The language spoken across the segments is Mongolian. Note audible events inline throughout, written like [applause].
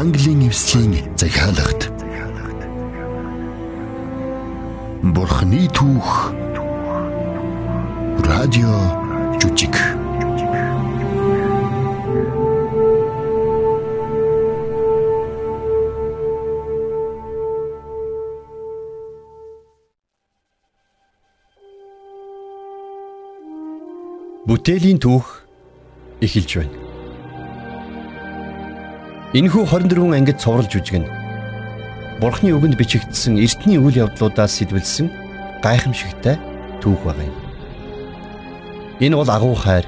Английн эвслийн захиалагт Бурхны түүх. Радио жүжиг. Бүтээлийн түүх эхэлж байна. Энэхүү 24 ангид цовруулж үжигнэ. Бурхны үгэнд бичигдсэн эртний үйл явдлуудаас сэтвэлсэн гайхамшигтай түүх байгаа юм. Энэ бол агуу хайр,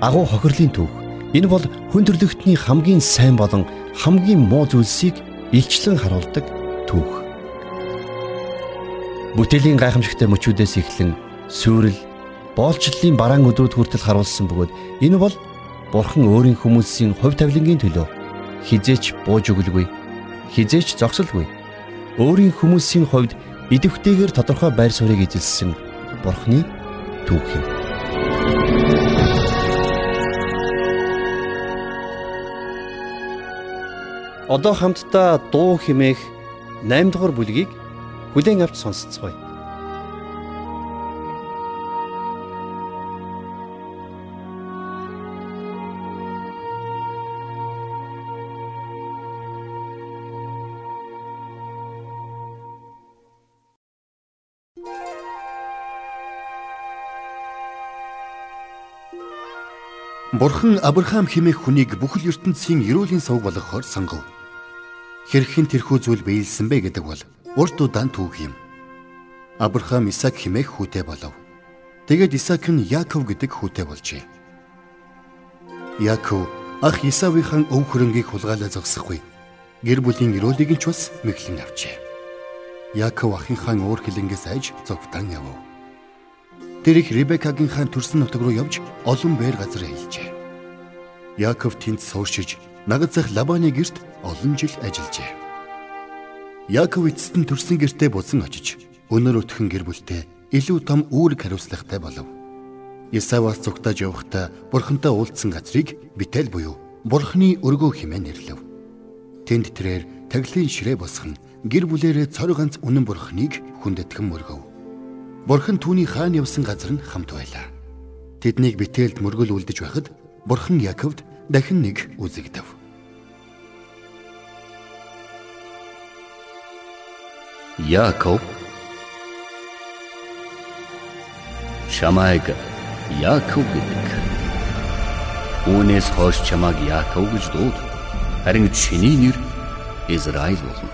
агуу хохирлын түүх. Энэ бол хүн төрлөختний хамгийн сайн болон хамгийн муу зүйлсийг илчлэн харуулдаг түүх. Бүтээлийн гайхамшигтай мөчүүдээс эхлэн сүрэл, боолчлолын бараан өдрүүд хүртэл харуулсан бөгөөд энэ бол Бурхан өөрийн хүмүүсийн хувь тавилангийн төлөө хизээч бууж өгөлгүй хизээч зогсолгүй өөрийн хүмүүсийн хувьд идэвхтэйгээр тодорхой байр суурийг эзэлсэн бурхны түүх юм. Одоо хамтдаа дуу химээх 8 дугаар бүлгийг бүлээн авч сонсцгоё. Бурхан Авраам хэмээх хүнийг бүхэл ертөнцийн эрүүлийн сувг болгохоор сонгов. Хэрхэн тэрхүү зүйл биелсэн бэ гэдэг бол урт удаан түүх юм. Авраам Исаак хэмээх хүүтэй болов. Тэгээд Исаак нь Яаков гэдэг хүүтэй болжээ. Яаков ах Исавийнхаа өв хөрөнгийг хулгайлаа зогсохгүй. Гэр бүлийн эрүүлийг нь ч бас мэхлэн авчээ. Яаков ахынхаа уур хилэнгээс айж зовтан явв. Тэр их Ребекагийн хаан төрсөн нутаг руу явж олон байр газар хэлжээ. Яаков тэнд сууршиж нагад зах Лабаны герт олон жил ажиллажээ. Яаков эцэст нь төрсөн гертээ буцан очиж өнөр өтхөн гэр бүлтэй илүү том үүрэг хариуцлагатай болов. Исаваас зүгтаж явахдаа бурхантай уулзсан газрыг Битэл буюу бурхны өргөө хэмээн нэрлэв. Тэнд тэрээр таглын ширээ босгон гэр бүлэрээ цор ганц үнэн бурхныг хүндэтгэн мөргөв. Бурхан түүний хаан явсан газар нь хамт байлаа. Тэднийг битээлд мөргөл үлдэж байхад Бурхан Яаковд дахин нэг үзэгдэв. Яаков Чамайг Яаков гэдэг. Үүнээс хойш чамайг Яаков гэж дууд. Харин чиний нэр Израиль болно.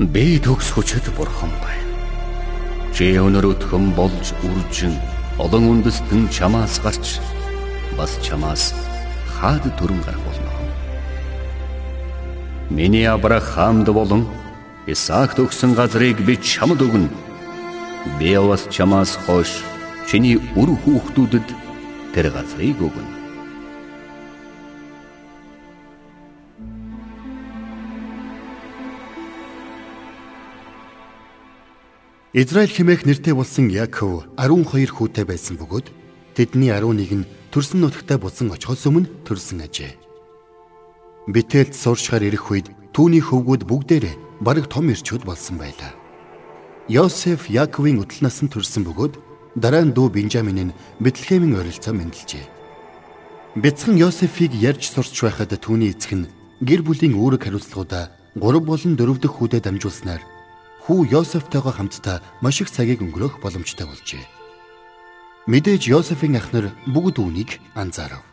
Би төгс хүчит бурхан байна. Чи өнөр өтхөн болж үржин олон үндэстэн чамаас гарч бас чамаас хаад төрөн гарах болно. Миний Авраамд болон Исаак төгсөн газрыг би чамд өгнө. Би бас чамаас хойш чиний үр хүүхдүүдэд тэр газрыг өгнө. Израиль хэмээх нэртэй болсон Яаков 12 хүүтэй байсан бөгөөд тэдний 11 нь төрсөн нутагтаа буцан очихоос өмнө төрсөн ажээ. Битээлд сууршихаар ирэх үед түүний хөвгүүд бүгдээрээ бараг том ирчүүд болсон байлаа. Йосеф Яаковын өдлнаас нь төрсэн бөгөөд дараа нь дүү Бенжамин нь Бэтлехемийн ойролцоо мэндэлжээ. Бяцхан Йосефийг ярьж сурч байхад түүний эцэг нь гэр бүлийн үүрэг хариуцлагуудаа 3 болон 4 дахь хүүдэд дамжуулснаар хүү Йосефтойгоо хамтдаа маш их цагийг өнгөрөөх боломжтой болжээ. Мэдээж Йосефийн ахнар бүгд үүнийг анзаарав.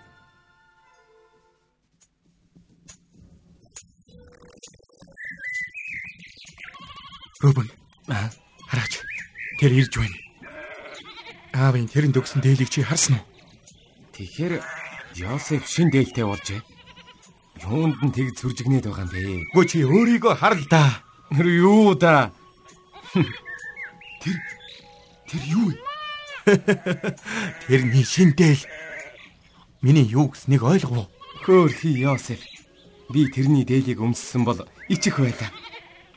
Рубен хараач тэр ирж байна. Аавын тэрэнд өгсөн дээлийг чи харсан уу? Тэгэхээр Йосеф шин дээлтэй болжээ. Юунд нь тэг зүржигнээд байгаа юм бэ? Гү чи өөрийгөө хар л да. Юу да? Тэр тэр юу вэ? [laughs] Тэрний шинтэл миний юу гэснийг ойлгов уу? Хөөхи Йосеф. Би тэрний дээлийг өмссөн бол ичих байлаа.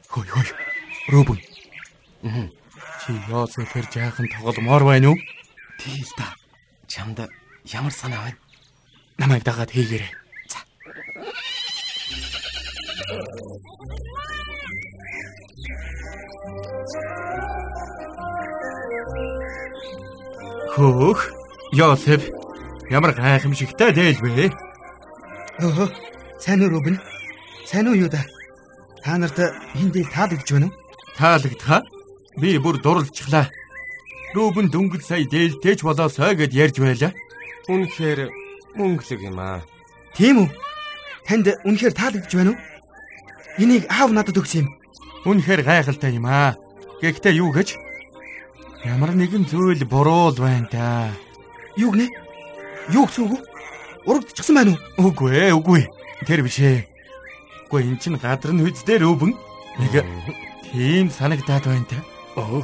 Хөөе хөөе. Рубен. Чи Йосефэр жаахан тогломоор байна уу? Тийм та. Чамд ямар санаа байна? Намайг дагаад хийгээрэй. За. Хөөх. Йосеф. Ямар гайхамшигтай дээлвэ? Өө. Сайн уу Рубен? Сайн уу юу да? Та нарт энэ дээл таалагдж байна уу? Таалагдхаа. Би бүр дурлцглаа. Рүүбэн дөнгөж сая дээлтэйч болоосой гэд ярьж байлаа. Үнэхээр мөнгөлөг юм аа. Тийм үү? Танд үнэхээр таалагдж байна уу? Энийг аав надад өгсөн юм. Үнэхээр гайхалтай юм аа. Гэхдээ юу гэж? Ямар нэгэн зүйл буруу л байна да. Юу гэнэ? Юу гэсэн үг? Урагдчихсан байна уу? Үгүй ээ, үгүй. Тэр биш ээ. Үгүй эн чин гадар нь хүздээр өвөн. Нэг тийм санагдаад байна та. Оо.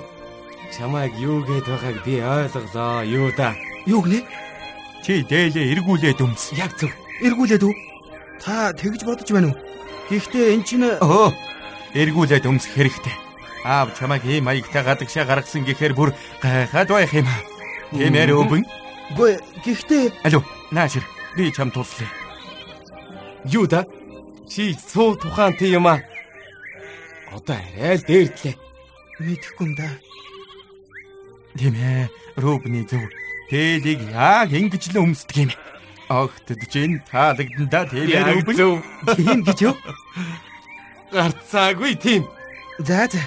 Чамайг юу гээд байгааг би ойлголоо. Юу да? Юу гэнэ? Чи дээлээ эргүүлээд өмс. Яг зөв. Эргүүлээд үү? Та тэгж бодож байна уу? Гэхдээ эн чинь Өө. Эргүүлээд өмсөх хэрэгтэй. Аав чамайг ийм маягтай гадагшаа гаргасан гэхээр бүр гайхаад байх юм аа. Тийм ээ өвөн. Гүй гэхдээ Алуу, наашир. Би чам туслая. Юу да? Чи суу тухайн тийм юм аа. Одоо арай л дээрдлээ. мэдэхгүй юм да. Тийм ээ. Рубны зөв. Тэлийг яг ингэж л өмсдөг юм. Огтд чин таалагдандаа тийм ээ Яг өвөн. Тийм гэж юу? [laughs] Гарцаагүй тийм. За за.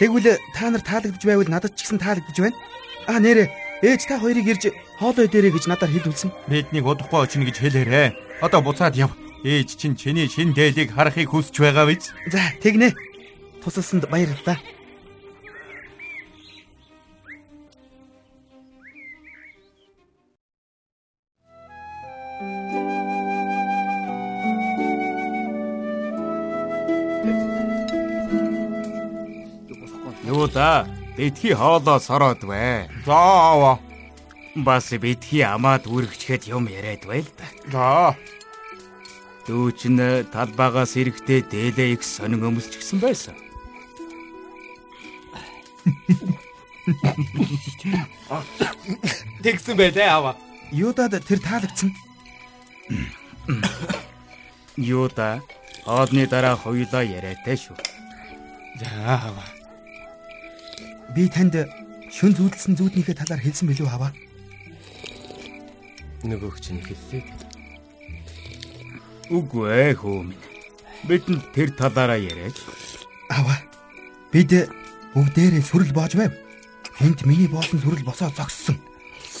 Тэгвэл та нар таалагдж байвал надад ч гэсэн таалагдж байна. А нэрэ ээж та хоёрыг ирж хоолой дээрээ гэж надаар хэлүүлсэн. Биднийг удахгүй очно гэж хэлээрэ. Одоо буцаад яв. Ээж чинь чиний шин дээлийг харахыг хүсэж байгаа биз? За тэгнэ. Тусалсанд баярлалаа. Юу да? Битгий хоолоо сороод бай. За. Бас битгий амаад үргэчхэд юм яриад байл да. За. Дүү чин талбаагаас эрэхтэй дээлээ их сонин өмсчихсэн байсан. Тэгсэн байлээ аваа. Юудад тэр таалагдсан. Юу да? Хоодны дараа хоёулаа яриатай шүү. За. Би танд шүн зүүдэлсэн зүүднийхээ талаар хэлсэн билүү аваа? Нөгөөх чинь хэллээ. Үгүй ээ хөө минь. Бидэнд тэр талаараа яриач. Аваа. Бид бүгдээрээ сүрэл боож байв. Энд миний боосон сүрэл босоо зогссон.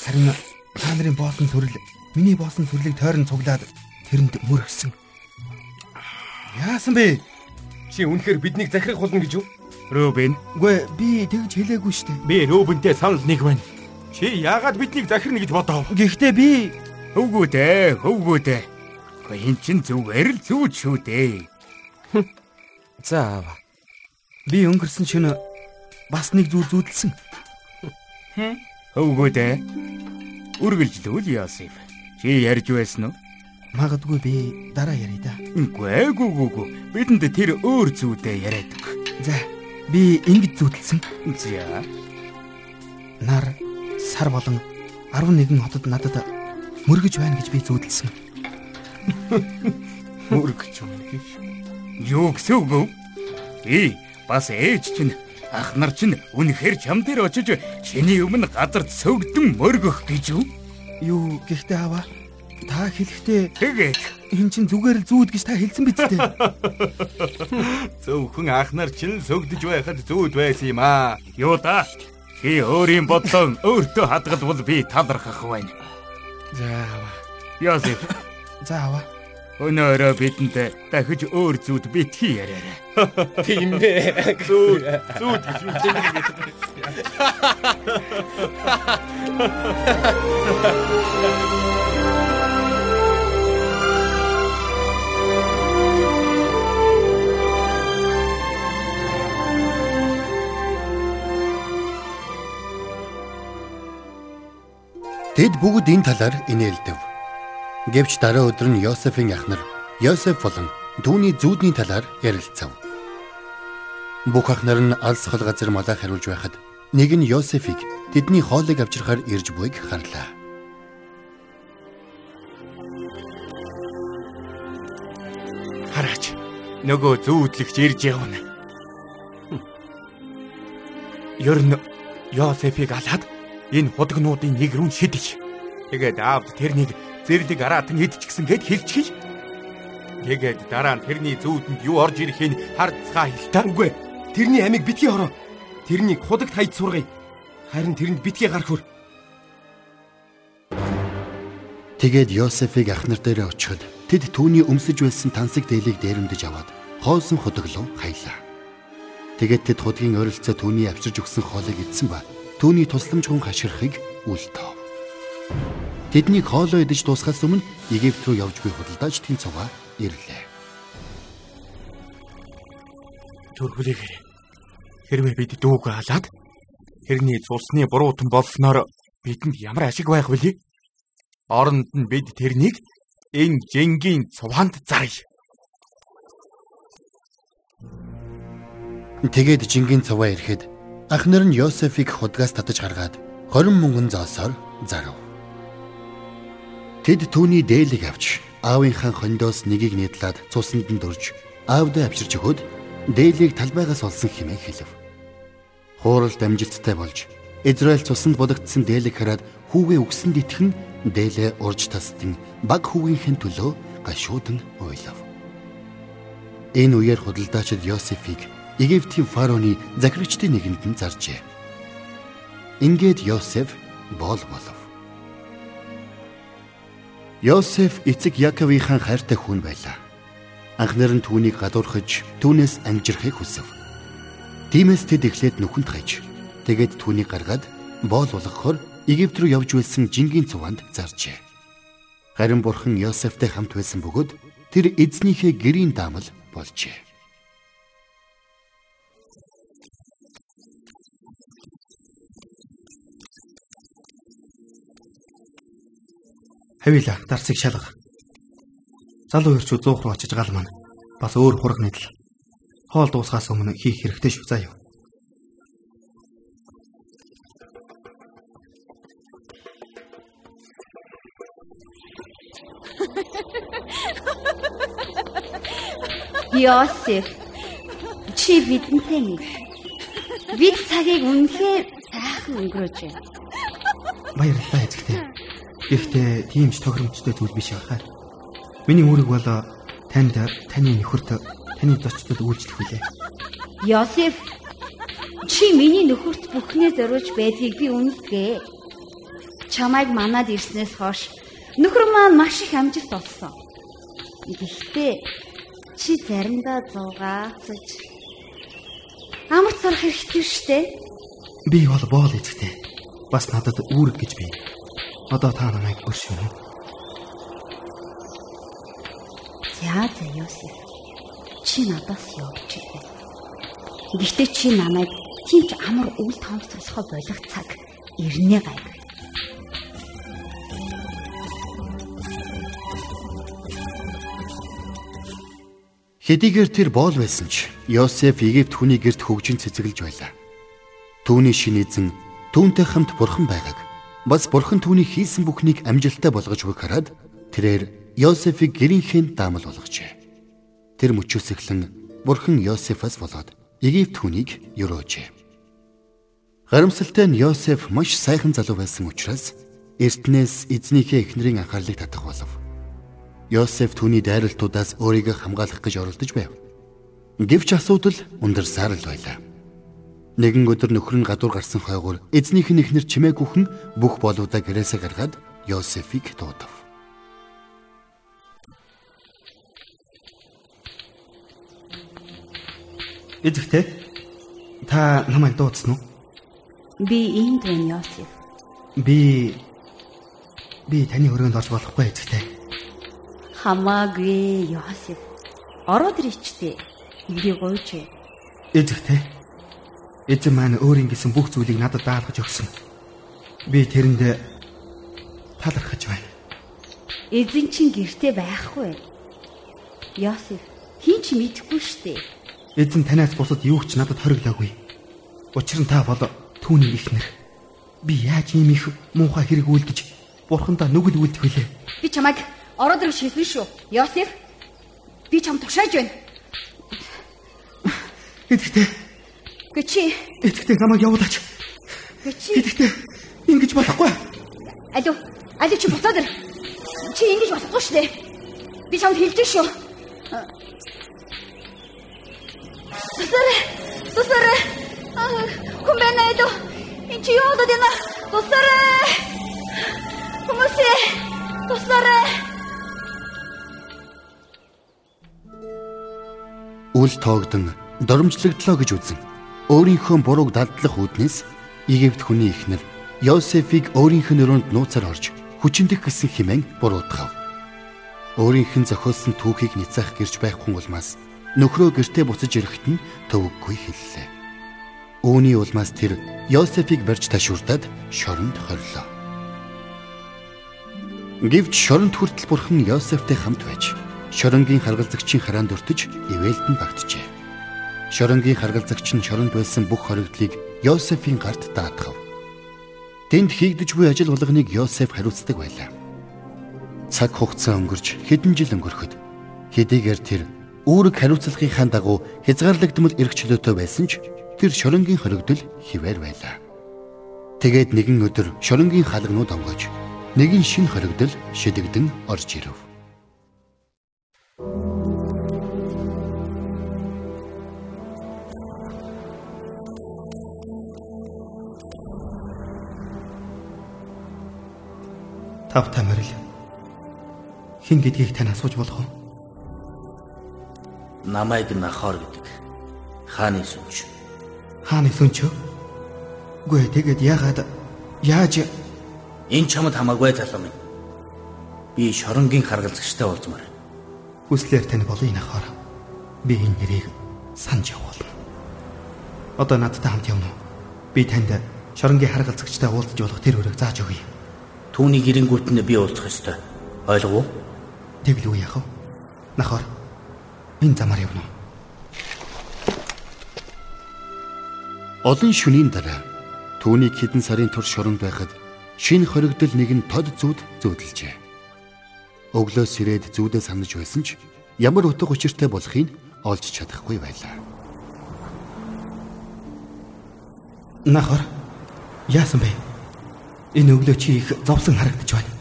Харин та нарын боосон сүрэл миний боосон сүрлийг тойрон цуглаад тэрэнд мөргсөн. Яасан бэ? Чи үнэхээр биднийг захирах болно гэж юу? Рубин, Үгүй би тэгж хэлээгүй штэ. Би Рубентэй санал нэг байна. Чи яагаад биднийг захирна гэж бодов? Гэхдээ би хөвгүү дээ, хөвгүү дээ. Гэхдээ эн чин зүгээр л зүүж шүү дээ. за аваа. Би өнгөрсөн шөнө бас нэг зүйл зүүдэлсэн. Хөвгүү дээ. Үргэлжлүүл Йосеф. Чи ярьж байсан уу? Магадгүй би дараа ярий да. Үгүй гүү гүү гүү. Бидэнд тэр өөр зүйдээ яриад. За би ингэж зүүдэлсэн. За. Нар сар болон 11 хотод надад мөргөж байна гэж би зүүдэлсэн. [laughs] Мөргөж юм гэж. Юу гэсэн үг вэ? Би бас ээж чинь ах нар чинь үнэхээр чам дээр очиж чиний өмнө газар цөгдөн мөргөх гэж юу? Юу гэхдээ аваа та хэлэхдээ Тэгээд эн чин зүгээр л зүүд гэж та хэлсэн биз дээ. [laughs] Зөвхөн ах нар чинь сөгдөж байхад зүүд байсан юм аа. юу да? Чи өөрийн бодлоо өөртөө хадгалбал би талархах байна. За. Йосеф, [laughs] За аваа. өнөөрөө бидэнд дахиж өөр зүуд битгий яриарай. [laughs] Тийм ээ. Зүүд, зүүд гэж үү. Тэд бүгд энэ талаар инээлдэв. Гэвч дараа өдөр нь Йосефийн ахнар Йосеф болон түүний зүүдний талаар ярилцав. Бүх ахнар нь алс хол газар малаа хариулж байхад нэг нь Йосефийг тэдний хоолыг авчирхаар ирж буйг харлаа. Хараач. нөгөө зүүдлэгч ирж явна. Ер нь Йосефийг алаад энэ худагнуудын нэг рүү шидэж. Тэгээд аавд тэрнийг зэрлэг араат нь идчихсэн гэд хэлчихье. Тэгээд дараа нь тэрний зүүдэнд юу орж ирэхийг харцгаа хэлтаа. Үгүй. Тэрний амийг битгий хороо. Тэрнийг худагт хайж сургая. Харин тэрэнд битгий гарах хөр. Тэгээд Йосефийг ахнар дээрээ очиход тэд түүний өмсөж байсан тансаг дээлийг дээрэмдэж аваад хоосон худаглуу хаялаа. Тэгээд тэд худгийн ойролцоо түүний авчирж өгсөн хоолыг идсэн ба түүний тусламж хүн хаширхыг үлдээв. Тэдний хоолоо идэж дуусгаас өмнө Египт рүү явж буй худалдаач тэн цугаа ирлээ. Төрхөлөөгөр хэрвээ бид дүүг хаалаад тэрний цусны буруутан болсноор бидэнд ямар ашиг байх вүлээ? Оронд нь бид тэрнийг энэ жингийн цуванд заръя. Тэгээд жингийн цуваа ирэхэд ахнар нь Йосефийг худгаас татаж гаргаад 20 мөнгөн зоосоор зарав. Тэд түүний дээлийг авч аавынхаа хондоос нэгийг нийтлээд цусанд нь дөрж аавдаа авчирч өгөөд дээлийг талбайгаас олсон хэмээн хэлв. Хууралд амжилттай болж Израиль цусанд бодогдсон дээлийг хараад хүүгээ өгсөнд итгэн дээлээ урж тасдын баг хүүгийнхэн төлөө гашуудан уйлав. Энэ үеэр худалдаачид Йосефийг Египтийн фараоны захирагчдын нэгэнд нь заржээ. Ингээд Йосеф боол болов. Йосеф эцэг Яковынхаа хайртай хүн байлаа. Анхнаар нь түүнийг гадуурхаж, түүнээс амжирахыг хүсэв. Тиймээс тэд эхлээд нүхэнд хаяж, тэгээд түүнийг гаргаад боол болгохоор Египт рүү явж байсан жингийн цуванд заржээ. Харин бурхан Йосефтэй хамт байсан бөгөөд тэр эзнийхээ гэрийн даамал болжээ. Хавила дарсыг шалга. Залуу хэрчүү 100 руу очиж гал маань бас өөр хураг нийтл. Хоол дуусгаас өмнө хийх хэрэгтэй шүү юу. Йосеф чи бидэнтэй нэг. Бид цагийг үнэхээр сайхан өнгөрөөж байна. Баярлалаа эзэгтэй. Гэхдээ тийм ч тохиромжтой зүйл биш яхаа. Миний үүрэг бол танд таны нөхөрт таны зочдод үйлчлэх үлээ. Йосеф чи миний нөхөрт бүхнээ зориулж байдгийг би үнэлгээ. Чамайг манад ирснээс хойш нөхөр маань маш их амжилт олсон. Гэхдээ чи заримдаа зугаацж амарч сарах хэрэгтэй штэ. Би бол боол эзэгтэй. Бас надад үүрэг гэж бий. Одоо та намайг өршөөнө. За за Йосеф. Чи надаас явж ирвэ. Гэхдээ чи намайг тийм ч амар үл тоомсруулахаа болох цаг ирнэ гайг. Хэдийгээр тэр боол байсан ч Йосеф Египт хүний герт хөгжин цэцэглэж байлаа. Түүний шин эзэн түүнтэй хамт бурхан байгааг бас бурхан түүний хийсэн бүхнийг амжилттай болгож өгөх хараад тэрээр Йосефийг гэрийнхээ даамал болгожээ. Тэр мөчөөс эхлэн бурхан Йосефаас болоод Египт хүнийг өрөөжээ. Харамсалтай нь Йосеф маш сайхан залуу байсан учраас эртнээс эзнийхээ эхнэрийн анхаарлыг татах болов. Йосеф түүний дайралтуудаас өөрийгөө хамгаалах гэж оролдож байв. Гэвч асуудал ундарсаар л байлаа. Нэгэн өдөр нөхөр нь гадуур гарсан хойгоор эзнийх нь ихнэр чимээг үхэн бүх болоодаа гэрээсээ гаргаад Йосефийг дуудав. Эзэгтэй та намайг дуудсан уу? Би энд байна Йосеф. Би би таны өрөөнд орж болохгүй эзэгтэй. Хамаагүй Йосеф. Ороод ирчихтэй. Би гойж. Эзэгтэй. Эзэн маань өөрийн гэсэн бүх зүйлийг надад даалгаж өгсөн. Би тэрэнд талархаж байна. Эзэн чинь гэрте байхгүй. Йосеф хин ч мэдэхгүй штэ. Эзэн танаас бусад юу ч надад хориглоогүй. Учир нь та бол түүний ихнэр. Би яаж ийм их муухай хэрэг үлдэж бурхандаа нүгэл үлдэх вүлээ? Би чамайг ороод ирэх шилэн шүү. Йосеф би чам тушааж байна. Эдгтээ. Гэ чи Эдгтээ намайг явуулаач. гэ чи Эдгтээ. Ингэж болохгүй. алив алив чи буцаад ир. Чи ингэж болохгүй шүү дээ. Би чамд хэлж шүү. Тусаарай. Тусаарай. Аа, Хүн байна уу? Энд чи юу болоод байна? Тусаарай. Хүмүүсээ туслаарай. Үл тоогдон доромжлогдлоо гэж үзэн өөрийнхөө бурууг далдлах үүднээс Египт хүний ихнэр Йосефийг өөрийнх нь өрөөнд нууцаар орж хүчиндэх гэсэн химэн буруутгав. Өөрийнх нь зохиолсон түүхийг ницаах гэрч байх хүн улмаас нөхрөө гэртээ буцаж ирэхэд нь төвөггүй хэллээ. Үүний улмаас тэр Йосефийг барьж ташуурдаад шоронд хорилоо. Гэвч шоронд хүртэл бурхан Йосефтэй хамт байж шоронгийн харгалзагчийн хараанд өртөж ивэлтэн багтжээ. Шоронгийн харгалзагч нь шоронд байсан бүх хоригдлыг Йосефийн гарт даатгав. Тэнд хийгдэж буй ажил болгоныг Йосеф хариуцдаг байлаа. Цаг хугацаа өнгөрч хэдэн жил өнгөрөхөд хэдийгээр тэр үүрэг хариуцлагынхаа дагуу хязгаарлагдмал эрх чөлөөтэй байсан ч тэр шоронгийн хоригдол хിവэр байлаа. Тэгээд нэгэн өдөр шоронгийн хаалганууд онгойж нэгэн шин хоригдол шидэгдэн орж ирэв. Тав тамирал. Хин гэдгийг тань асууж болох уу? намайг нахоор гэдэг хааны сүнж Хааны сүнч юу? Гүй тэгээд яагаад яаж энэ чамд хамаагүй залуу минь би шоронгийн харгалзагчтай байна. хүслээр тань болъё нахаар би энэ нэрийг санаж явуулна. Одоо надтай хамт явна уу? Би танд шоронгийн харгалзагчтай уулзж болох тэр өрөөг зааж өгье. Түүний гэрэнгүүт нь би уулзах ёстой. Ойлгов уу? Тэгэл үү яах вэ? Нахаар энэ замаар явна уу? Олон шөнийн дараа түүнийг хэдэн сарын турш шоронд байхад шинэ хоригдол нэг нь тод зүуд зөөдөлжээ. Өглөөс ирээд зүүдээ санаж байсан ч ямар утга учиртай болохыг олж чадахгүй байлаа. Нахаар яасан бэ? Энэ өглөө чи их зовсон харагдаж байна.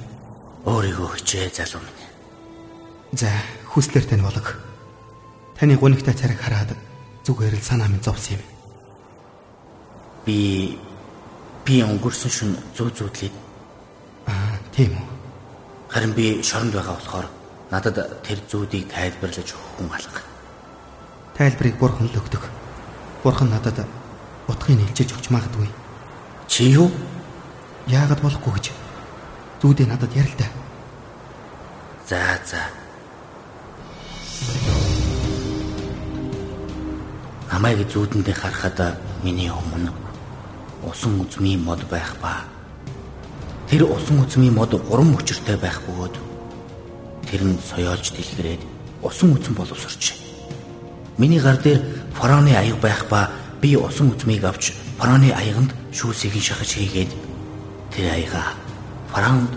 Өөрийгөө хичээ залуу минь. За, хүслээр тань болог. Таны гунигтай царайг хараад зүгээр л санаа минь зовсон юм. Би би өнгөрсөн шөнө зүү зүүдлээ. Аа, тийм үү. Харин би шоронд байгаа болохоор надад тэр зүүдийг тайлбарлаж өгөх хүн алга. Тайлбарыг бурхан л өгдөг. Бурхан надад утгыг нэлжиж өгч магадгүй. Чи юу? Яагаад болохгүй гэж зүүдээ надад ярилтаа. За за. Намайг зүүдэндээ харахад миний өмнө усан үзмийн мод байх ба тэр усан үзмийн мод гурван мөчөртэй байх бөгөөд тэр нь соёолж дэлгэрээд усан үзм боловсрч. Миний гар дээр фараоны аяг байх ба би усан үзмийг авч фараоны аяганд шүүсийг шахаж хийгээд тэр аяга фараонд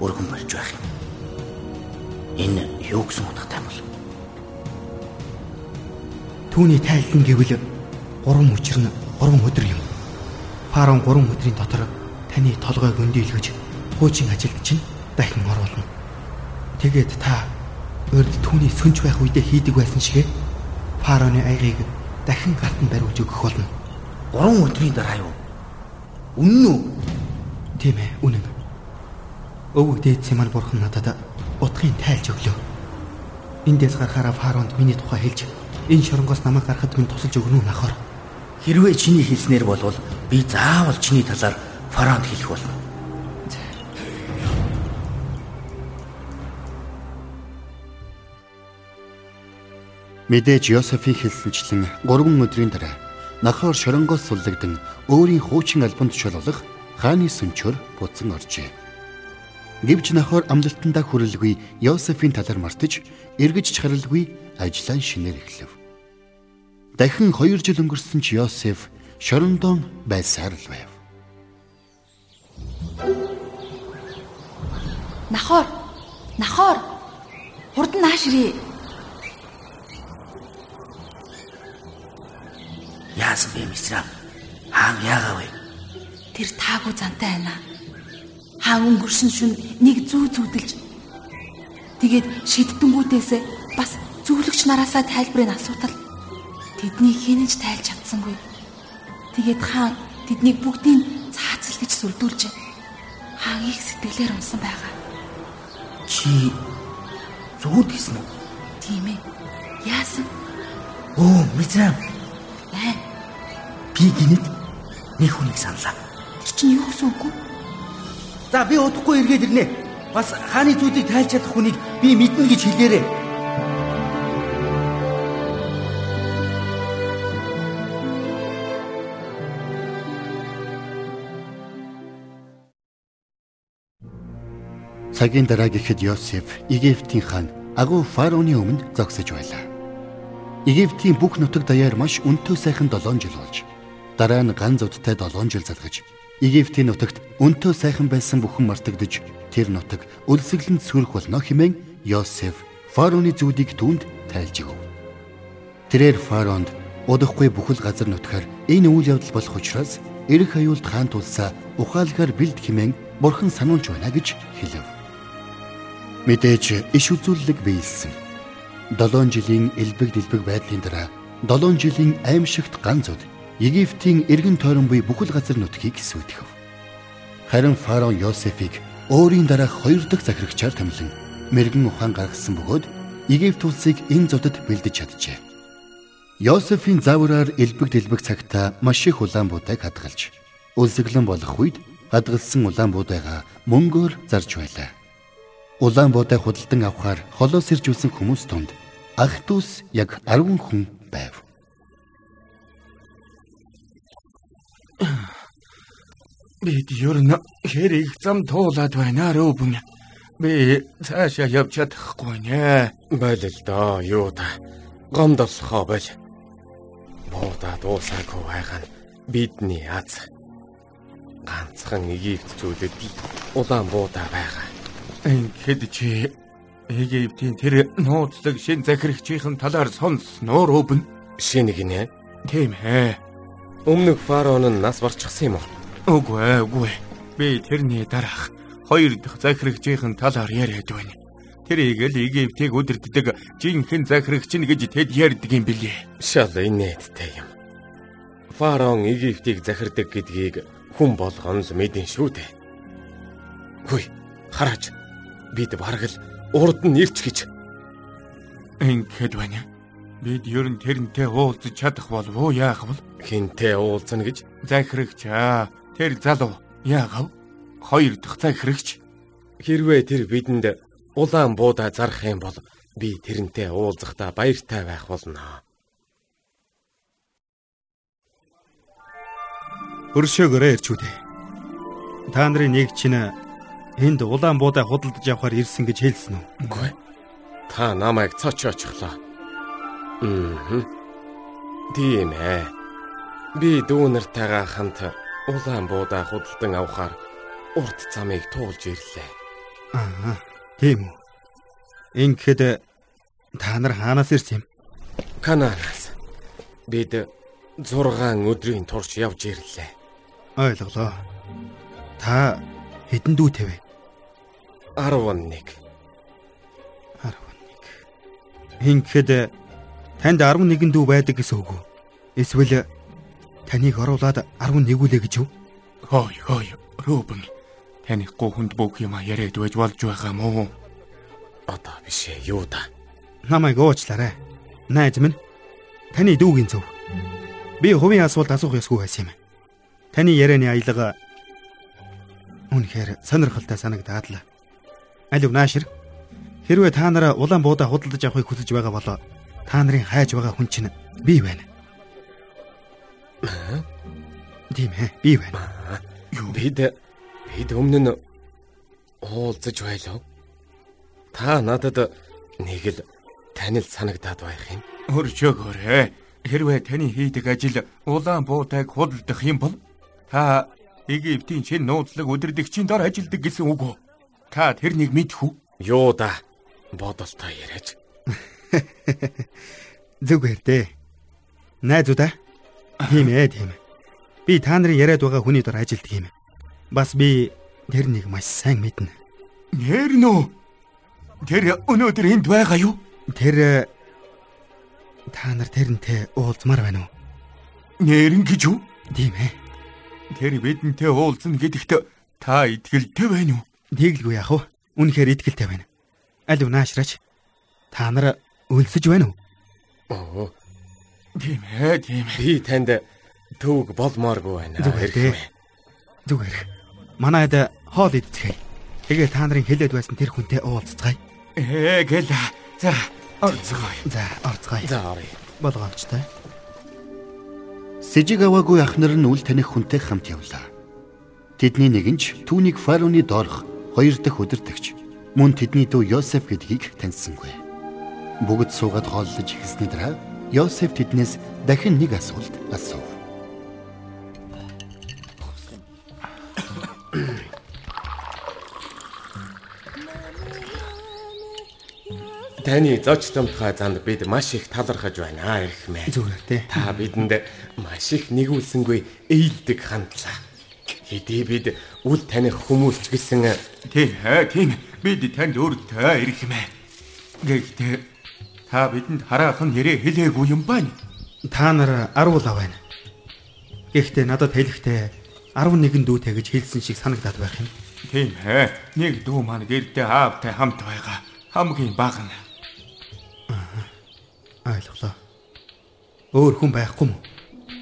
өргөн болж байх юм. Энэ юу гэсэн утгатай юм бол? Түүний тайлан гэвэл гурван мөчөр нь гурван өдөр юм. Фараон гурван өдрийн дотор таны толгойг өндийлгөж хуучин ажилд чинь дахин оруулна. Тэгээд та урд түүний сүнж байх үедээ хийдэг байсан шигэ фараоны аягийг дахин гарт нь бариулж өгөх болно. Гурван өдрийн дараа юу? Үнэн үү? Тийм ээ, үнэн. Өвөг дээд Симан бурхан надад утгыг тайлж өглөө. Эндээс гарахаараа фараонд миний тухай хэлж энэ шоронгоос намайг гаргахад минь тусалж өгнө үү нахаар. Хэрвээ чиний хэлснээр болвол би заавал чиний талаар фараонд хэлэх болно. Мэдээж Йосефийн хэлсэнчлэн 3 өдрийн дараа Нахор шоронгоос суллагдсан өөрийн хуучин альбомд шололох хааны сүнчөр буцан оржээ. Гэвч Нахор амлалтандаа хүрэлгүй Йосефийн талаар мартаж эргэж чаралгүй ажлаа шинээр эхлэв. Дахин 2 жил өнгөрсөн ч Йосеф шорондон байсаар л байв. Нахоор. Нахоор. Хурдан нааш ирээ. яасан бэ мисрам? Хаан яагаа вэ? Тэр таагүй зантай байна. Хаан өнгөршин шүн нэг зүү зүудэлж тэгээд шиддэнгүүдээс бас зөвлөгч нараасаа тайлбарыг асуутал тэднийг хинэж тайлж чадсангүй. Тэгээд хаан тэднийг бүгдийг цаацал гэж сүрдүүлж хаан их сэтгэлээр унсан байгаа. Чи зүуд гэсэн үү? Тийм ээ. Яасан? Оо, мизрам. Аа, Би гинэд нэг хүнийг саналаа. Тэр чинь юу гэсэн үг вэ? За би удахгүй эргээд ирнэ. Бас хааны зүйлийг тайлж чадах хүнийг би мэднэ гэж хэлээрэй. Цагийн дараа гэхэд Йосеф Египтийн хаан агуу фараоны өмнө зогсож байлаа. Египтийн бүх нутаг даяар маш өнтөө сайхан 7 жил болж дараа нь ганц удтай 7 жил залгаж Египтийн нутагт өнтөө сайхан байсан бүхэн мартагдж тэр нутаг өлсгөлөнд сүрэх болно хэмээн Йосеф фараоны зүудийг түүнд тайлж өгөв. Тэрээр фараонд удахгүй бүхэл газар нутгаар энэ үйл явдал болох учраас эрх аюулд хаан тулсаа ухаалгаар бэлд хэмээн бурхан сануулж байна гэж хэлв. Мэдээж иш үзүүлэлэг биелсэн. 7 жилийн элбэг дэлбэг байдлын дараа 7 жилийн аимшигт ганцуд Египтийн эргэн тойрон буй бүхэл газар нутгийг сүйтгэв. Харин фараон Йосефийг өөрийн дараах хоёр дахь захирагчаар томилон мэрэгэн ухаан гаргасан бөгөөд Египт улсыг энэ зодод бэлдэж чаджээ. Йосефийн заавраар элбэг дэлбэг цагта маш их улаан буудаг хадгалж үлсэглэн болох үед хадгалсан улаан буудайгаа мөнгөөр зарж байлаа. Улаан буудай худалдан авахар холоос ирж үлсэн хүмүүс тунд ах トゥ ус яг 10 хүн байв. Бид ер нь хэрэг зам туулаад байна рүүбэн. Би цаашаа явж чадахгүй нэ. Байл л доо юу та. Гомдолхоо байл. Буудаа дуусаагүй байгаа нь бидний аз. Ганцхан Египтчүүдэд улаан буудаа байгаа. Ингээд чи Египтийн тэр нууцлаг шин захирагчийн талаар сонссноо рүүбэн. Шинэ гинэ. Тийм ээ. Өмнөх фараон нь нас барчихсан юм уу? Үгүй ээ, үгүй. ээ. Би тэрний дараах хоёр дахь захирагчийн талаар яриад байна. Тэрийг л Египтийг үдирддэг жинхэнэ захирагч нь гэж тэд ярьдаг юм билээ. Шал инээдтэй юм. Фараон Египтийг захирдаг гэдгийг хүн болгоно л мэдэн шүү дээ. Хүй, хараач. Бид бараг л урд нь ирч гэж. Ингээд байна. Бид ер нь тэрнтэй уулзах чадах болов уу яах вэ? Хинтээ уулзна гэж Захирагч аа, тэр залуу яагав? Хоёр дахь захирагч. хэрвээ тэр бидэнд улаан буудаа зарах юм бол би тэрнтэй уулзахдаа баяртай байх болно. Өршөөгөөрэй ирчүүдээ. Та нарын нэг чинь энд улаан буудаа худалдаж авахар ирсэн гэж хэлсэн үү? Үгүй. Та намайг цоч Мм. Тийм ээ. Би дүүнартайгаа хамт улаан буудаа худалдан авахар урт замыг туулж ирлээ. Аа, тийм үү. Ингээд та нар хаанаас ирсэн юм? Кананаас. Бид 6 өдрийн турш явж ирлээ. Ойлголоо. Та хэдэн дүү тавэ? 11. 11. Ингээд танд 11 дүү байдаг гэсэн үг үү? Эсвэл таныг оруулаад 11-үлээ гэж юу? Хой хой, рүүбэн. Танихгүй хүнд бүх юм яриад байж болж байгаа мó. Одоо биш ээ юу да. Намайг уучлаарай. Найз минь. Таны дүүгийн зөв. Би хувийн асуулт асуух ёсгүй байсан юм. Таны ярианы аялга үнэхээр сонирхолтой санагдаад л. Алив наашир. Хэрвээ та нараа улаан буудаа худалдаж авахыг хүсэж байгаа бол та нарын хайж байгаа хүн чинь би байна. Тийм ээ, би байна. Бид бид өмнө нь уулзаж байлаа. Та надад нэг л танил санагдаад байх юм. Хөрчөөгөөрэй. Хэрвээ таны хийдэг ажил улаан буудайг худалдах юм бол та Египтийн чин нууцлаг өдөрдөгчийн дор ажилдаг гэсэн үг үү? Та тэрнийг мэдэх үү? Юу да. Бодолтой яриач. [laughs] [laughs] Зүгээр дээ. Найзуудаа Тийм ээ, тийм ээ. Би та нарын яриад байгаа хүний дор ажилтг юм. Бас би тэр нэг маш сайн мэднэ. Нэр нөө. Тэр өнөөдөр энд байгаа юу? Тэр та нар тэрнтэй уулзмаар байна уу? Нэрэн гэж юу? Тийм ээ. Тэр бидэнтэй уулзна гэдэгт та итгэлтэй байна уу? Тэглгүй яах вэ? Үнэхээр итгэлтэй байна. Аль унаашраач. Та нар өлсөж байна уу? Оо, Тийм ээ, тийм ээ. би танд төвөг болмооргүй байна. Зүгээр. Зүгээр. Манайд хоол идчихье. Тэгээ та нарын хэлээд байсан тэр хүнтэй уулзцгаая. Ээ гэл. За, орцгоё. За, орцгоё. За оръё. Болгоомжтой. Сэжиг аваагүй ахнар нь үл таних хүнтэй хамт явлаа. Тэдний нэг нь ч түүнийг фароны доорх хоёр дахь өдөртөгч мөн тэдний дүү Йосеф гэдгийг таньсангүй. Бүгд суугаад хооллож эхэлсний дараа Йосеф тэднээс дахин нэг асуулт асуув. Таны зочломтгой занд бид маш их талархаж байна эрх мэ. Зүгээр дээ. Та бидэнд маш их нэгүүлсэнгүй ээлдэг хандлаа. Хэдий бид үл таних хүмүүс ч гэсэн Тийм ээ, тийм. Бид танд өртөө ирэх мэ. Гэхдээ та бидэнд хараахан нэрээ хэлээгүй юм байна. Та нар 10 лав байна. Гэхдээ надад хэлэхдээ 11 дүүтэй гэж хэлсэн шиг санагдаад байх юм. Тийм ээ. Нэг дүү маань гэрдээ аавтай хамт байгаа. Хамгийн бага нь. Ойлголоо. Өөр хүн байхгүй мó?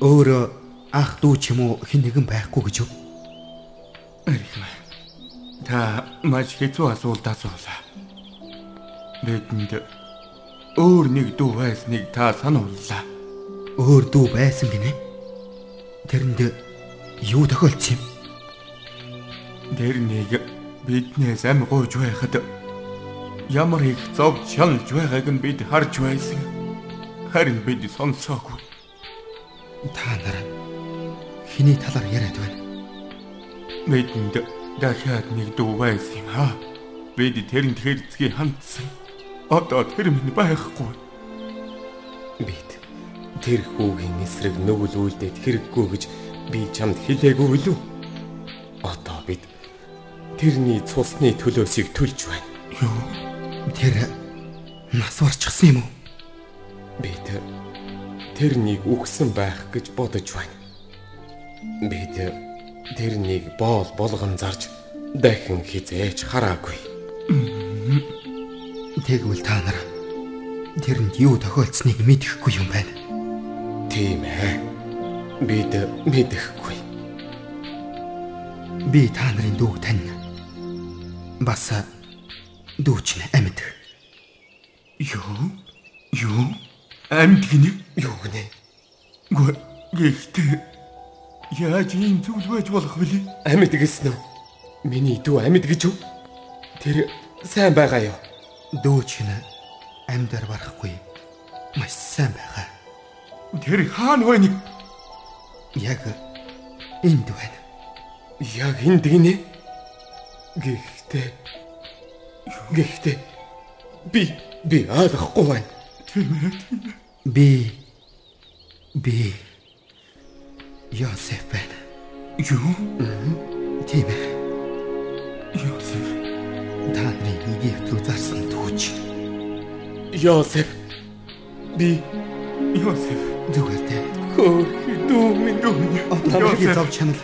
Өөр ах дүү ч юм уу хэн нэгэн байхгүй гэж мэ. Та маш хэцүү асуулт асуулаа. Бидэнд өөр нэг дүү байсныг та санууллаа. Өөр дүү байсан гинэ. Тэрэнд юу тохиолдсон юм? Тэр нэг биднээс ам гуйж байхад ямар их зов шалж байгааг нь бид харж байсан. Харин бид сонсоогүй. Та нар хиний талаар яриад байна. Бидэнд дахиад нэг дүү байсан юм аа. Бид тэрэнд хэрцгий хандсан. Одоо тэр минь байхгүй. бид тэр хүүгийн эсрэг нүгэл үйлдээд хэрэггүй гэж би чамд хэлээгүй юу? Одоо бид тэрний цусны төлөөсийг төлж байна. Юу? Тэр нас барчихсан юм уу? Бид тэрнийг үгсэн байх гэж бодож байна. Бид тэрнийг боол болгон зарж дахин хизээж хараагүй. Тэгвэл та нар тэрэнд юу тохиолдсныг мэдэхгүй юм байна. Тийм ээ. Бид мэдэхгүй. Би та нарын дүүг тань. Бас дүүч нь амьд. Юу? Юу? Амьд гинэ? Юу гинэ? Гэ- Гэхдээ яаж ийм зүйл байж болох вэ? Амьд гэсэн үү? Миний дүү амьд гэж юу? Тэр сайн байгаа юу? Дүүч нь амьдаар барахгүй. Маш сайн байгаа. Тэр хаана вэ? Яг энд байна. Яг энд гинэ. Гэхдээ Гэхдээ би би ойлгохгүй байна. Би би Йосеф байна. Юу? Тийм ээ. Йосеф. Та нарыг Египт рүү зарсан дүүч. Йосеф би Йосеф. Зүгээр дээ. хөөх дүү минь Юу минь? Йосеф. зов чанал.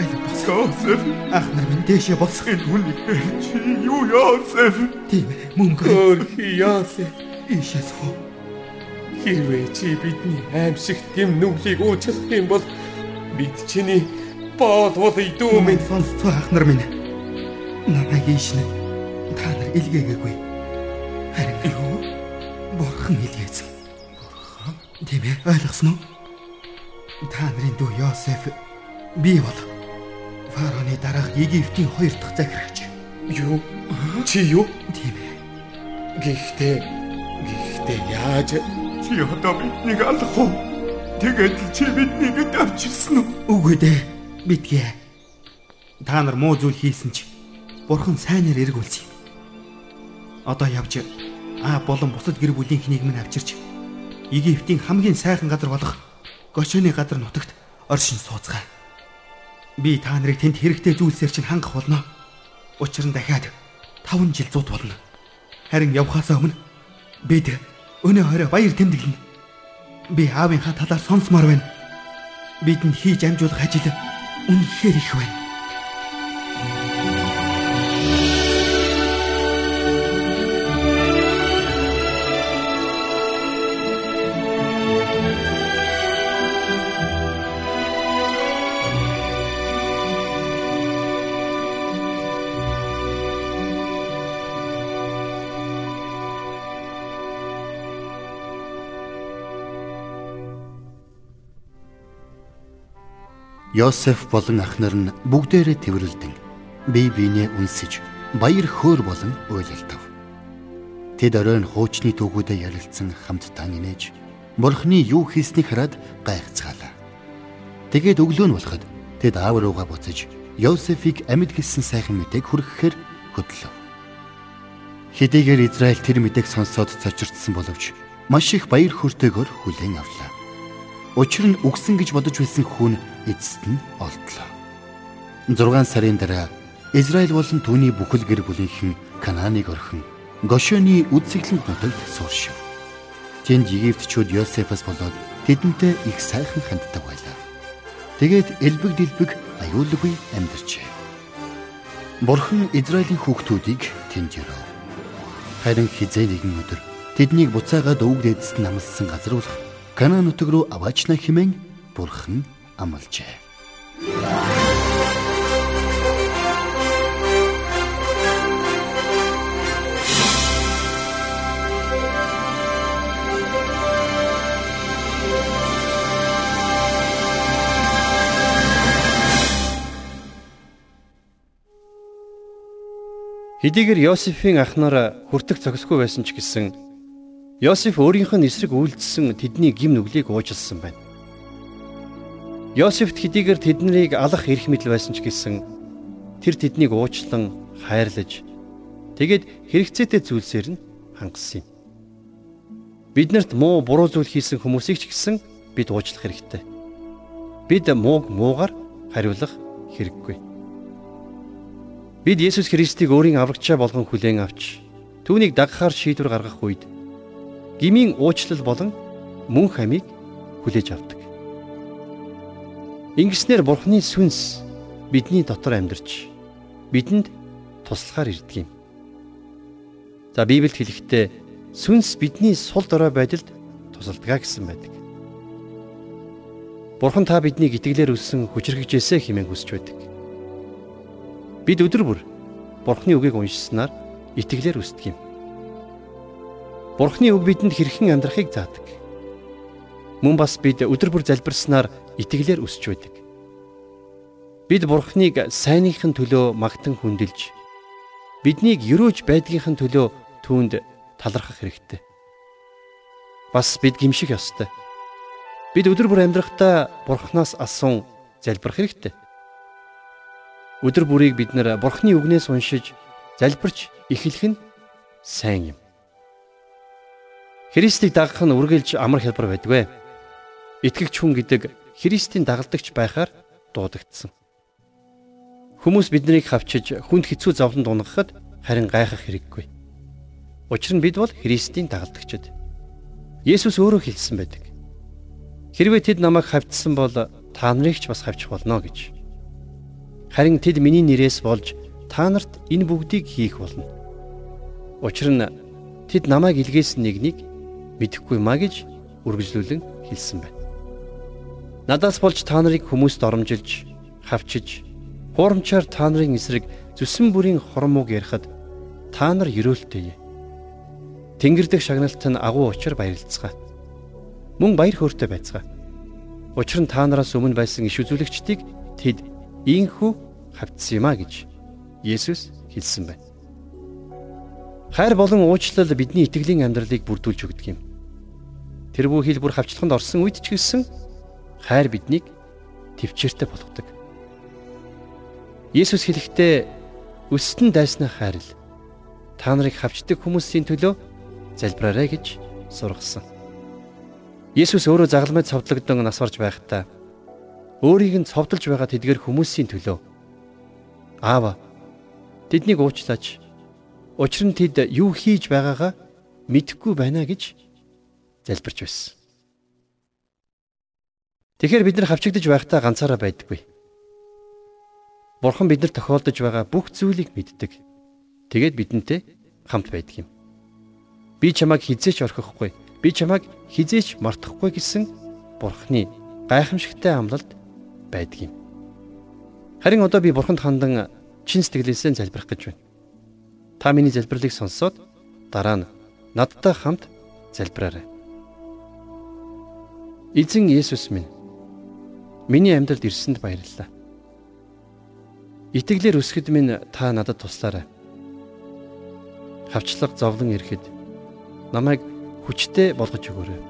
Аль бос. Йосеф. Ах нар минь дэшээ босох. Энэ хүний чи юу Йосеф? Тийм. Мөнгө хөөх Йосеф ийшээ суу. хэрвээ чи бидний аимшигт гэм нүглийг уучлах юм бол бид чиний боол бол дүү Минь сонсцоо ах нар минь. Намайг ийшнэ. Илгээгээгүй. Харин юу? Бурхан илгээсэн. Бурхан? Тийм ээ. Ойлгосноо? Та нарын дүү Йосеф би бол фароны дараах Египтийн хоёр дахь захирагч. юу чи юу Тийм ээ. гэхдээ гэхдээ яаж Чи одоо биднийг алах уу? Тэгээд л чи биднийг давчилсан уу? Үгүй дээ. Битгий. Та нар муу зүйл хийсэн ч бурхан сайнаар эргүүлсэн. Одоо явж а болон бусад гэр бүлийн хэнийг минь авчирч Египтийн хамгийн сайхан газар болох Гошоны газар нутагт оршин сууцгаая. Би та нарыг тэнд хэрэгтэй зүйлсээр чинь хангах болно. Учир нь дахиад 5 жил зуд болно. Харин явхаас өмнө бид өнөө хорой баяр тэмдэглэнэ. Би аавынхаа талаар сонсмоор байна. Бидэнд хийж амжуулах ажил үнэхээр их байна. Йосеф болон ах нар нь бүгдээрээ тэрвэрлдэн бие биенээ үнсэж баяр хөөр болон уйлалтав. Тэд оройн хуучны түүгүүдэд ярилцсан хамтдаа нэмэж Бурхны юу хийснийг хараад гайхацгаалаа. Тэгээд өглөө нь болоход тэд аав руугаа буцаж Йосефийг амьд гисэн сайхан мэдээг хүргэхээр хөдлөв. Хэдийгээр Израиль тэр мэдээг сонсоод цочирдсан боловч маш их баяр хөөртэйгээр хүлээн авлаа. Учир нь үгсэн гэж бодож байсан хүн эцэст нь олдлоо. 6 сарын дараа Израиль болон түүний бүхэл гэр бүлийнхэн Канааныг орхин Гошоны үдсэглэнт нутагт сууршив. Тэнд Египтчүүд Йосефос болоод тэдэнтэй их сайхан ханддаг байлаа. Тэгээд элбэг дэлбэг аюулгүй амьдарчээ. Бурхан Израилийн хүүхдүүдийг тэнд өрөө. Харин хизээ нэгэн өдөр тэднийг буцаагаад өвөг дээдэст намлсан газруулах Канаан нутаг руу аваачна хэмээн бурхан амлажээ. Хэдийгээр Йосефийн ах нар хүртэх зохисгүй байсан ч гэсэн Йосеф өөрийнх нь эсрэг үйлдэлсэн тэдний гим нүглийг уужилсан байна. Йосефт хэдийгээр тэднийг алах эрх мэдэл байсан ч гэсэн тэр тэднийг уучлан хайрлаж тэгээд хэрэгцээтэй зүйлсээр нь хангасан юм. Биднэрт муу буруу зүйл хийсэн хүмүүсийг ч гэсэн бид уучлах хэрэгтэй. Бид мууг муугаар хариулах хэрэггүй. Бид Есүс Христийг өөрийн аврагчаа болгон хүлээн авч түүнийг дагахаар шийдвэр гаргах үед гмийн уучлал болон мөн хамийг хүлээж авдаг. Ингэснээр Бурхны сүнс бидний дотор амьдарч бидэнд туслахаар ирдэг юм. За Библиэд хэлэхдээ сүнс бидний сул дорой байдалд тусалдгаа гэсэн байдаг. Бурхан та биднийг итгэлээр өссөн хүчрхэгжээсэ хэмээн хүсэж байдаг. Бид өдөр бүр Бурхны үгийг уншсанаар итгэлээр өсдөг юм. Бурхны үг бидэнд хэрхэн амьдрахыг заадаг. Мөн бас бид өдөр бүр залбирснаар итгэлээр өсч байдаг. Бид Бурхныг сайныхын төлөө магтан хүндэлж биднийг өрөөж байдгийнхын төлөө түүнд талархах хэрэгтэй. Бас бид гимших ёстой. Бид өдөр бүр амьдрахдаа Бурханаас асуун залбирах хэрэгтэй. Өдөр бүрийг бид нар Бурхны үгнээс уншиж залбирч эхлэх нь сайн юм. Христийг дагах нь үргэлж амар хялбар байдгүй. Итгэгч хүн гэдэг Христийн дагалдагч байхаар дуудагдсан. Хүмүүс биднийг хавчиж хүнд хэцүү зовлонд унгахад харин гайхах хэрэггүй. Учир нь бид бол Христийн дагалдагчид. Есүс өөрөө хэлсэн байдаг. Хэрвээ тэд намайг хавчсан бол та нарыг ч бас хавчих болно гэж. Харин тэд миний нэрээс болж та нарт энэ бүгдийг хийх болно. Учир нь тэд намайг илгээсэн нэгнийг мэдэхгүй маа гэж үргэлжлүүлэн хэлсэн байна. Надаас болж та нарыг хүмүүст оромжилж, хавчиж, хуурамчаар та нарын эсрэг зүсэн бүрийн хормог ярихад та нар ерөөлтэй. Тэнгэр дэх шагналт нь агуу учир баярлцгаа. Мөн баяр хөөртэй байцгаа. Учир нь та нараас өмнө байсан иш үзүүлэгчдийг тэд ийхүү хавцсан юм а гэж Есүс хэлсэн байна. Хайр болон уучлал бидний итгэлийн амьдралыг бүрдүүлж өгдөг юм. Тэрбүү хил бүр хавчлаханд орсон үед ч гэсэн хайр биднийг төвчээртэй болгодог. Есүс хэлэхдээ өстөн дайснаа хайрл та нарыг хавчдаг хүмүүсийн төлөө залбираарай гэж сургасан. Есүс өөрөө загалмайд цовдлогдсон нас орж байхдаа өөрийг нь цовдолж байгаа тэдгэр хүмүүсийн төлөө Аава тэднийг уучлаач. Учир нь тэд юу хийж байгаагаа мэдэхгүй байна гэж залбирч байсан. Тэгэхээр бид нар хавчигдж байхдаа ганцаараа байдаггүй. Бурхан биднэр тохиолдож байгаа бүх зүйлийг мэддэг. Тэгээд бидэнтэй хамт байдаг юм. Би чамайг хизээч орхихгүй. Би чамайг хизээч мартахгүй гэсэн Бурханы гайхамшигтай амлалт байдаг юм. Харин одоо би Бурханд хандан чин сэтгэлээсээ залбирах гэж байна. Та миний залбирлыг сонсоод дараа нь надтай хамт залбираарай. Эзэн Есүс минь Миний амьдралд ирсэнд баярлалаа. Итгэлээр өсгөд минь та надад туслаарай. Хавчлаг зовлон ирэхэд намайг хүчтэй болгож өгөөрэй.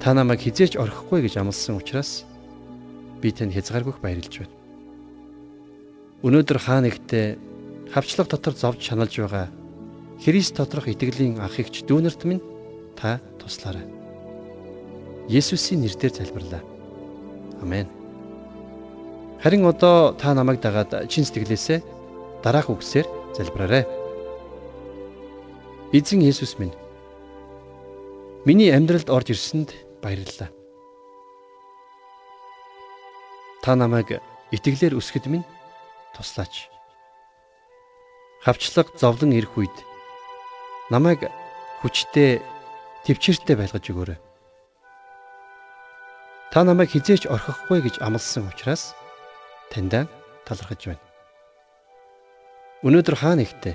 Та намайг хизээч орхихгүй гэж амласан учраас би танд хязгааргүйх баярлж байна. Өнөөдөр хаа нэгтээ хавчлаг дотор зовж шаналж байгаа Христ доторх итгэлийн ах ихч дүүнерт минь та туслаарай. Есүсийн нэрээр залбирлаа. Амен. Харин одоо та намайг дагаад чин сэтгэлээсээ дараах үгсээр залбираарай. Эзэн Есүс минь миний амьдралд орж ирсэнд баярлалаа. Та намайг итгэлээр өсгөд минь туслаач. Хавчлаг зовлон ирэх үед намайг хүчтэй төвчээртэй байлгаж өгөөрэй. Та намайг хизээч орхихгүй гэж амласан учраас таньдаа талархаж байна. Өнөөдөр хаа нэгтээ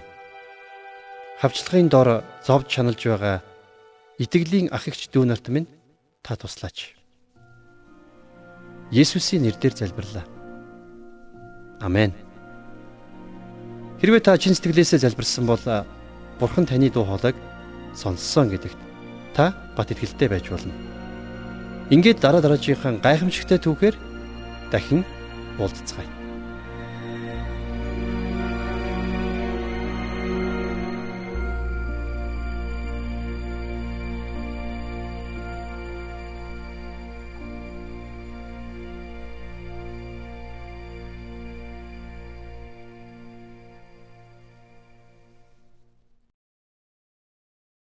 хавчлагын дор зовж шаналж байгаа итгэлийн ах эгч дүү нарт минь та туслаач. Есүсийн нэрээр залбирлаа. Амен. Хэрвээ та чин сэтгэлээсээ залбирсан бол Бурхан таны дуу хоолойг сонссон гэдэгт та бат итгэлтэй байж болно. Ингээд дараа дараагийн гайхамшигтай түүхээр дахин уулзцгаая.